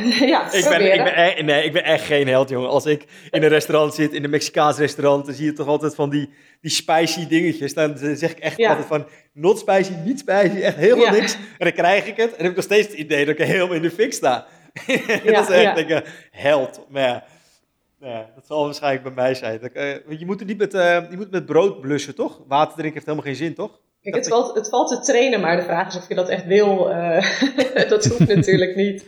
uh, ja ik, ben, ik, ben echt, nee, ik ben echt geen held, jongen. Als ik in een restaurant zit, in een Mexicaans restaurant, dan zie je toch altijd van die, die spicy dingetjes. Dan zeg ik echt ja. altijd van, not spicy, niet spicy, echt helemaal niks. En dan krijg ik het en dan heb ik nog steeds het idee dat ik helemaal in de fik sta. dat is echt een held. Maar ja, dat zal waarschijnlijk bij mij zijn. Dat, uh, je moet er niet met, uh, je moet met brood blussen, toch? Water drinken heeft helemaal geen zin, toch? Kijk, het, valt, het valt te trainen, maar de vraag is of je dat echt wil. Uh, dat hoeft natuurlijk niet.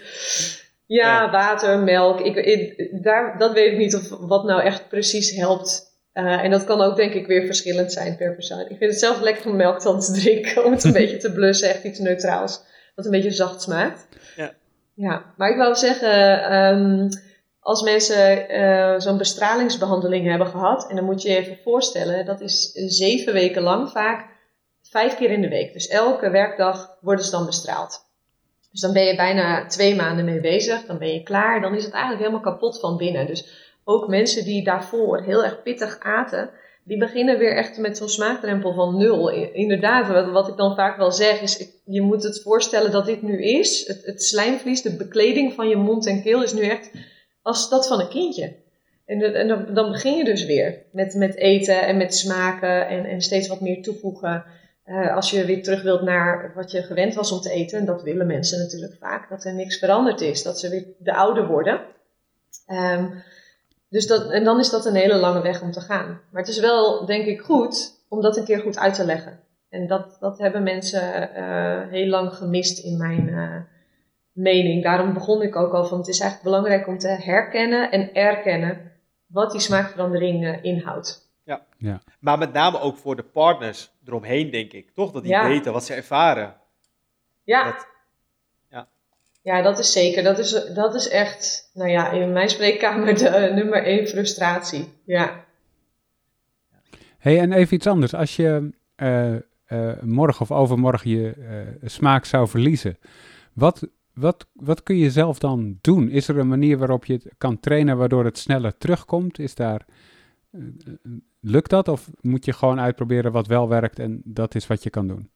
Ja, ja, water, melk. Ik, ik, daar, dat weet ik niet of wat nou echt precies helpt. en dat kan ook denk ik weer verschillend zijn per persoon. Ik vind het zelf lekker om melk dan te drinken, om het een beetje te blussen. Echt iets neutraals, wat een beetje zacht smaakt. Ja. Ja, maar ik wou zeggen... Um, als mensen uh, zo'n bestralingsbehandeling hebben gehad, en dan moet je je even voorstellen, dat is zeven weken lang vaak vijf keer in de week. Dus elke werkdag worden ze dan bestraald. Dus dan ben je bijna twee maanden mee bezig, dan ben je klaar, dan is het eigenlijk helemaal kapot van binnen. Dus ook mensen die daarvoor heel erg pittig aten, die beginnen weer echt met zo'n smaakdrempel van nul. Inderdaad, wat ik dan vaak wel zeg, is je moet het voorstellen dat dit nu is. Het, het slijmvlies, de bekleding van je mond en keel is nu echt als dat van een kindje. En, en dan, dan, begin je dus weer met, met eten en met smaken en, en steeds wat meer toevoegen. Uh, als je weer terug wilt naar wat je gewend was om te eten, en dat willen mensen natuurlijk vaak, dat er niks veranderd is, dat ze weer de oude worden. Um, dus dat, en dan is dat een hele lange weg om te gaan. Maar het is wel, denk ik, goed om dat een keer goed uit te leggen. En dat, dat hebben mensen uh, heel lang gemist in mijn, uh, mening. Daarom begon ik ook al van het is eigenlijk belangrijk om te herkennen en erkennen wat die smaakverandering uh, inhoudt. Ja. ja, maar met name ook voor de partners eromheen, denk ik. Toch? Dat die weten wat ze ervaren. Ja. Dat, ja. ja, dat is zeker. Dat is, dat is echt, nou ja, in mijn spreekkamer de uh, nummer één frustratie. Ja. hey, en even iets anders. Als je uh, morgen of overmorgen je smaak zou verliezen, wat, wat, wat kun je zelf dan doen? Is er een manier waarop je het kan trainen waardoor het sneller terugkomt? Is daar, uh, lukt dat of moet je gewoon uitproberen wat wel werkt en dat is wat je kan doen?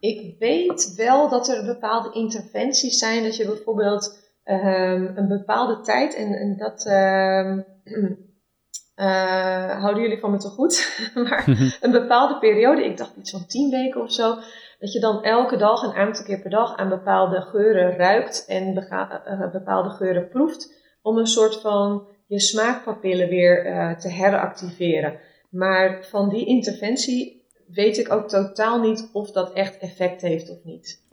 Ik weet wel dat er bepaalde interventies zijn. Dat je bijvoorbeeld um, een bepaalde tijd, en, en dat uh, uh, houden jullie van me te goed, maar een bepaalde periode, ik dacht iets van tien weken of zo, dat je dan elke dag een aantal keer per dag aan bepaalde geuren ruikt en uh, bepaalde geuren proeft, om een soort van je smaakpapillen weer uh, te heractiveren. Maar van die interventie weet ik ook totaal niet of dat echt effect heeft of niet.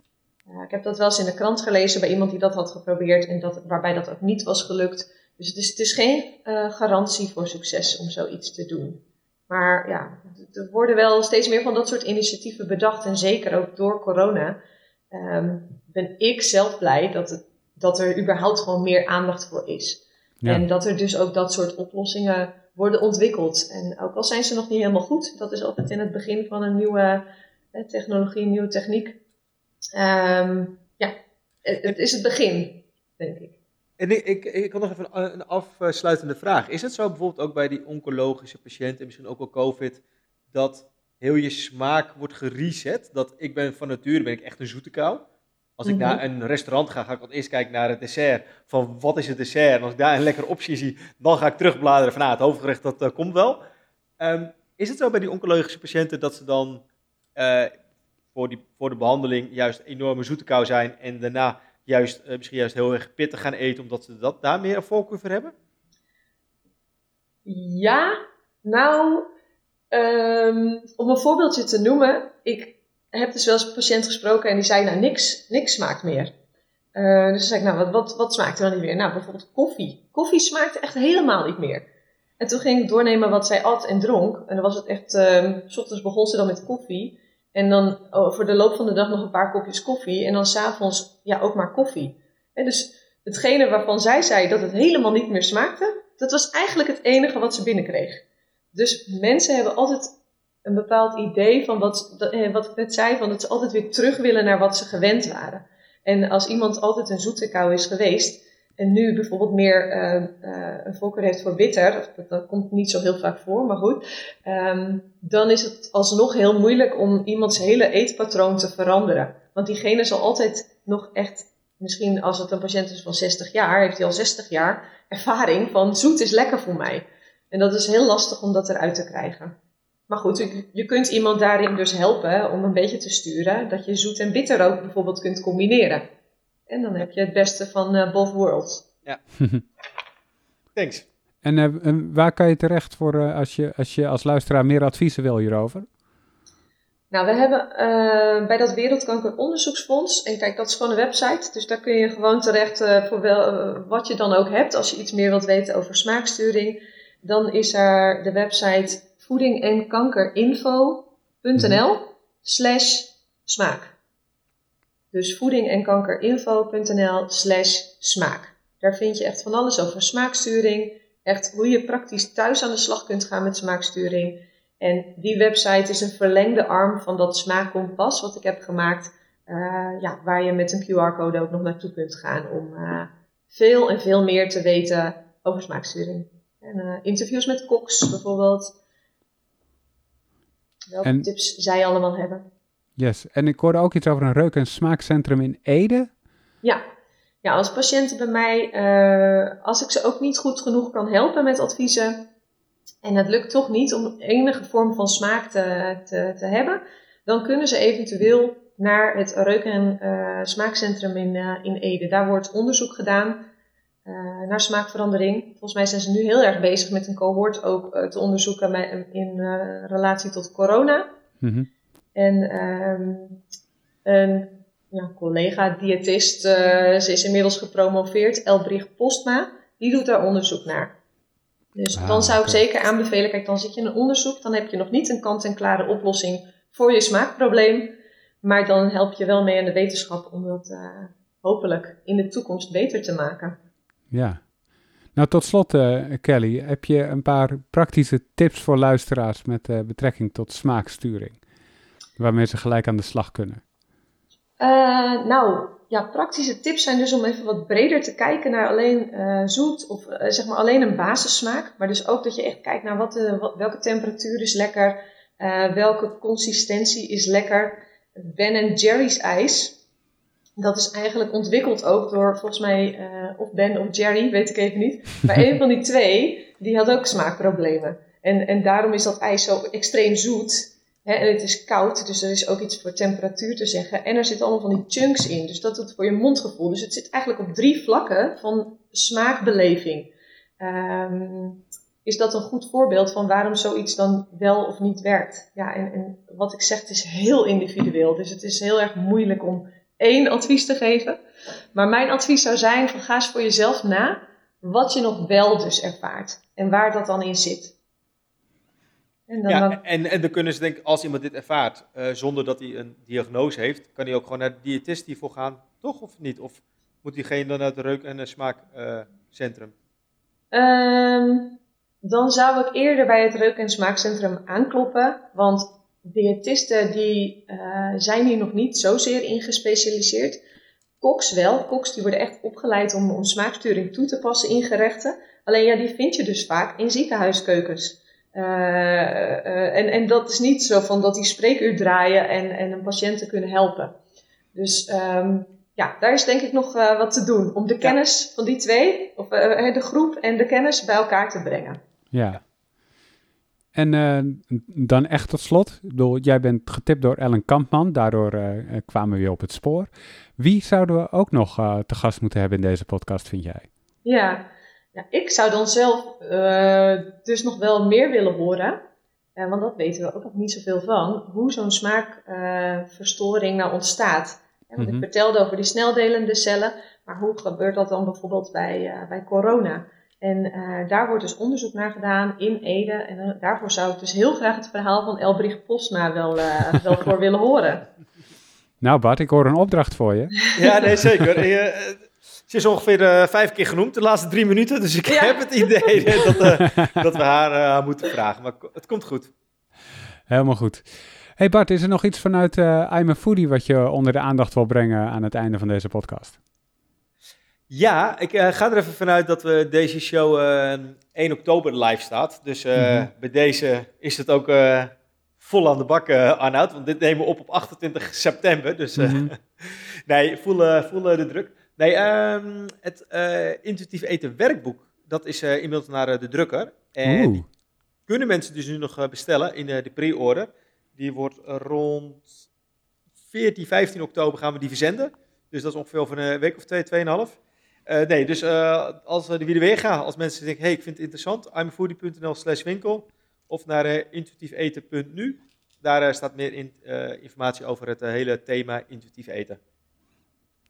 Ik heb dat wel eens in de krant gelezen bij iemand die dat had geprobeerd en dat, waarbij dat ook niet was gelukt. Dus het is, het is geen garantie voor succes om zoiets te doen. Maar ja, er worden wel steeds meer van dat soort initiatieven bedacht. En zeker ook door corona um, ben ik zelf blij dat, het, dat er überhaupt gewoon meer aandacht voor is. En dat er dus ook dat soort oplossingen worden ontwikkeld. En ook al zijn ze nog niet helemaal goed, dat is altijd in het begin van een nieuwe technologie, een nieuwe techniek. Um, ja, het is het begin, denk ik. En ik, ik, ik had nog even een, een afsluitende vraag. Is het zo bijvoorbeeld ook bij die oncologische patiënten, misschien ook wel COVID, dat heel je smaak wordt gereset? Dat ik ben van nature ben ik echt een zoete kou. Als ik naar mhm. een restaurant ga, ga ik eerst kijken naar het dessert. Van wat is het dessert? En als ik daar een lekkere optie zie, dan ga ik terugbladeren van nou, het hoofdgerecht dat uh, komt wel. Um, is het zo bij die oncologische patiënten dat ze dan uh, voor, die, voor de behandeling juist enorme zoete kou zijn en daarna juist, uh, misschien juist heel erg pittig gaan eten omdat ze dat, daar meer een voorkeur voor hebben? Ja, nou, um, om een voorbeeldje te noemen. Ik heb dus wel eens een patiënt gesproken en die zei, nou, niks, niks smaakt meer. Uh, dus zei ik, nou, wat, wat, wat smaakt er dan niet meer? Nou, bijvoorbeeld koffie. Koffie smaakt echt helemaal niet meer. En toen ging ik doornemen wat zij at en dronk. En dan was het echt, um, s ochtends begon ze dan met koffie. En dan oh, de loop van de dag nog een paar kopjes koffie. En dan s'avonds, ja, ook maar koffie. En dus hetgene waarvan zij zei dat het helemaal niet meer smaakte, dat was eigenlijk het enige wat ze binnenkreeg. Dus mensen hebben altijd een bepaald idee van wat, eh, wat ik net zei, van dat ze altijd weer terug willen naar wat ze gewend waren. En als iemand altijd een zoete kou is geweest, en nu bijvoorbeeld meer uh, uh, een voorkeur heeft voor bitter, dat, dat, komt niet zo heel vaak voor, maar goed, um, dan is het alsnog heel moeilijk om iemands hele eetpatroon te veranderen. Want diegene zal altijd nog echt, misschien als het een patiënt is van 60 jaar, heeft hij al 60 jaar ervaring van zoet is lekker voor mij. En dat is heel lastig om dat eruit te krijgen. Maar goed, je kunt iemand daarin dus helpen om een beetje te sturen dat je zoet en bitter ook bijvoorbeeld kunt combineren. En dan heb je het beste van uh, both worlds. Ja. Thanks. En, uh, en, waar kan je terecht voor uh, als, je, als je als luisteraar meer adviezen wil hierover? Nou, we hebben bij dat Wereldkankeronderzoeksfonds, en kijk, dat is gewoon een website, dus daar kun je gewoon terecht voor wel, wat je dan ook hebt. Als je iets meer wilt weten over smaaksturing, dan is er de website voeding en kankerinfo.nl slash smaak. Dus voeding en kankerinfo.nl slash smaak. Daar vind je echt van alles over smaaksturing. Echt hoe je praktisch thuis aan de slag kunt gaan met smaaksturing. En die website is een verlengde arm van dat smaakkompas wat ik heb gemaakt. Uh, ja, waar je met een QR-code ook nog naartoe kunt gaan om uh, veel en veel meer te weten over smaaksturing. En uh, interviews met koks bijvoorbeeld. Welke en... tips zij allemaal hebben. Yes, en ik hoorde ook iets over een reuk- en smaakcentrum in Ede. Ja, ja als patiënten bij mij, uh, als ik ze ook niet goed genoeg kan helpen met adviezen, en het lukt toch niet om enige vorm van smaak te, te, te hebben, dan kunnen ze eventueel naar het reuk- en uh, smaakcentrum in, uh, in Ede. Daar wordt onderzoek gedaan naar smaakverandering. Volgens mij zijn ze nu heel erg bezig met een cohort ook te onderzoeken in relatie tot corona. Mm en um, een ja, collega-diëtist, uh, ze is inmiddels gepromoveerd, Elbrich Postma, die doet daar onderzoek naar. Dus ah, dan zou ik zeker aanbevelen, kijk, dan zit je in een onderzoek, dan heb je nog niet een kant-en-klare oplossing voor je smaakprobleem, maar dan help je wel mee aan de wetenschap om dat uh, hopelijk in de toekomst beter te maken. Ja. Nou, tot slot, uh, Kelly, heb je een paar praktische tips voor luisteraars met betrekking tot smaaksturing? Waarmee ze gelijk aan de slag kunnen? Uh, nou, ja, praktische tips zijn dus om even wat breder te kijken naar alleen uh, zoet of uh, zeg maar alleen een basissmaak. Maar dus ook dat je echt kijkt naar wat de, welke temperatuur is lekker, welke consistentie is lekker. Ben Jerry's ijs, dat is eigenlijk ontwikkeld ook door volgens mij of Ben of Jerry, weet ik even niet. Maar een van die twee, die had ook smaakproblemen. En, en daarom is dat ijs zo extreem zoet en het is koud, dus er is ook iets voor temperatuur te zeggen. En er zitten allemaal van die chunks in, dus dat doet voor je mondgevoel. Dus het zit eigenlijk op drie vlakken van smaakbeleving. Um, is dat een goed voorbeeld van waarom zoiets dan wel of niet werkt? Ja, en, en wat ik zeg, het is heel individueel. Dus het is heel erg moeilijk om één advies te geven. Maar mijn advies zou zijn: ga eens voor jezelf na wat je nog wel dus ervaart. En waar dat dan in zit. En dan ja, en, en dan kunnen ze denken, als iemand dit ervaart, uh, zonder dat hij een diagnose heeft, kan hij ook gewoon naar de diëtist hiervoor gaan, toch of niet? Of moet diegene dan naar het reuk- en smaakcentrum? Um, dan zou ik eerder bij het reuk- en smaakcentrum aankloppen, want diëtisten die uh, zijn hier nog niet zozeer in gespecialiseerd. Koks wel. Koks die worden echt opgeleid om, om smaaksturing toe te passen in gerechten. Alleen ja, die vind je dus vaak in ziekenhuiskeukens. Uh, uh, en, en dat is niet zo van dat die spreekuur draaien en, en een patiënten kunnen helpen. Dus um, ja, daar is denk ik nog uh, wat te doen. Om de kennis van die twee, of de groep en de kennis bij elkaar te brengen. Ja. En dan echt tot slot. Ik bedoel, jij bent getipt door Ellen Kampman. Daardoor kwamen we weer op het spoor. Wie zouden we ook nog te gast moeten hebben in deze podcast, vind jij? Ja, ja, ik zou dan zelf uh, dus nog wel meer willen horen, uh, want dat weten we ook nog niet zoveel van, hoe zo'n smaakverstoring uh, nou ontstaat. want mm -hmm. Ik vertelde over die sneldelende cellen, maar hoe gebeurt dat dan bijvoorbeeld bij, bij corona? En daar wordt dus onderzoek naar gedaan in Ede. En daarvoor zou ik dus heel graag het verhaal van Elbrich Posma wel, wel voor willen horen. Nou Bart, ik hoor een opdracht voor je. Ja, nee, zeker. Ze is ongeveer uh, vijf keer genoemd de laatste drie minuten. Dus ik heb het idee dat, uh, dat we haar uh, moeten vragen. Maar het komt goed. Helemaal goed. Hey Bart, is er nog iets vanuit I'm a Foodie wat je onder de aandacht wil brengen aan het einde van deze podcast? Ja, ik ga er even vanuit dat we deze show 1 oktober live staat. Dus mm -hmm. bij deze is het ook vol aan de bak, Arnoud. Want dit nemen we op op 28 september. Dus mm -hmm. nee, voel, voel de druk. Nee, um, het uh, intuïtief eten werkboek, dat is uh, inmiddels naar uh, de drukker. En kunnen mensen dus nu nog bestellen in de pre-order. Die wordt rond 14, 15 oktober gaan we die verzenden. Dus dat is ongeveer over een week of twee, tweeënhalf. nee, dus als de wie weer gaan, als mensen denken, hey, ik vind het interessant, imfoodie.nl slash winkel of naar intuïtiefeten.nu. Daar staat meer in, informatie over het hele thema intuïtief eten.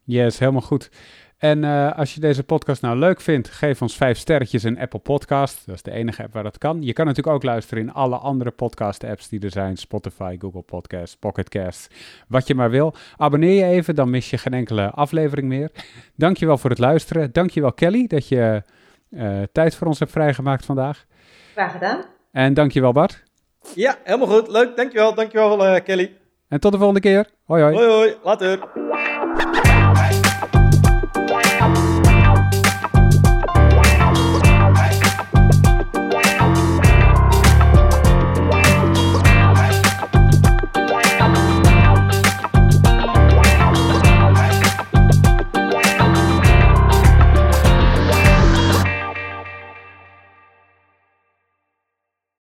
Yes, helemaal goed. En uh, als je deze podcast nou leuk vindt, geef ons vijf sterretjes in Apple Podcast. Dat is de enige app waar dat kan. Je kan natuurlijk ook luisteren in alle andere podcast-apps die er zijn. Spotify, Google Podcasts, Pocket Casts, wat je maar wil. Abonneer je even, dan mis je geen enkele aflevering meer. Dankjewel voor het luisteren. Dankjewel Kelly dat je uh, tijd voor ons hebt vrijgemaakt vandaag. Graag gedaan. En dankjewel Bart. Ja, helemaal goed. Leuk. Dankjewel. Dankjewel uh, Kelly. En tot de volgende keer. Hoi hoi. Hoi hoi. Later.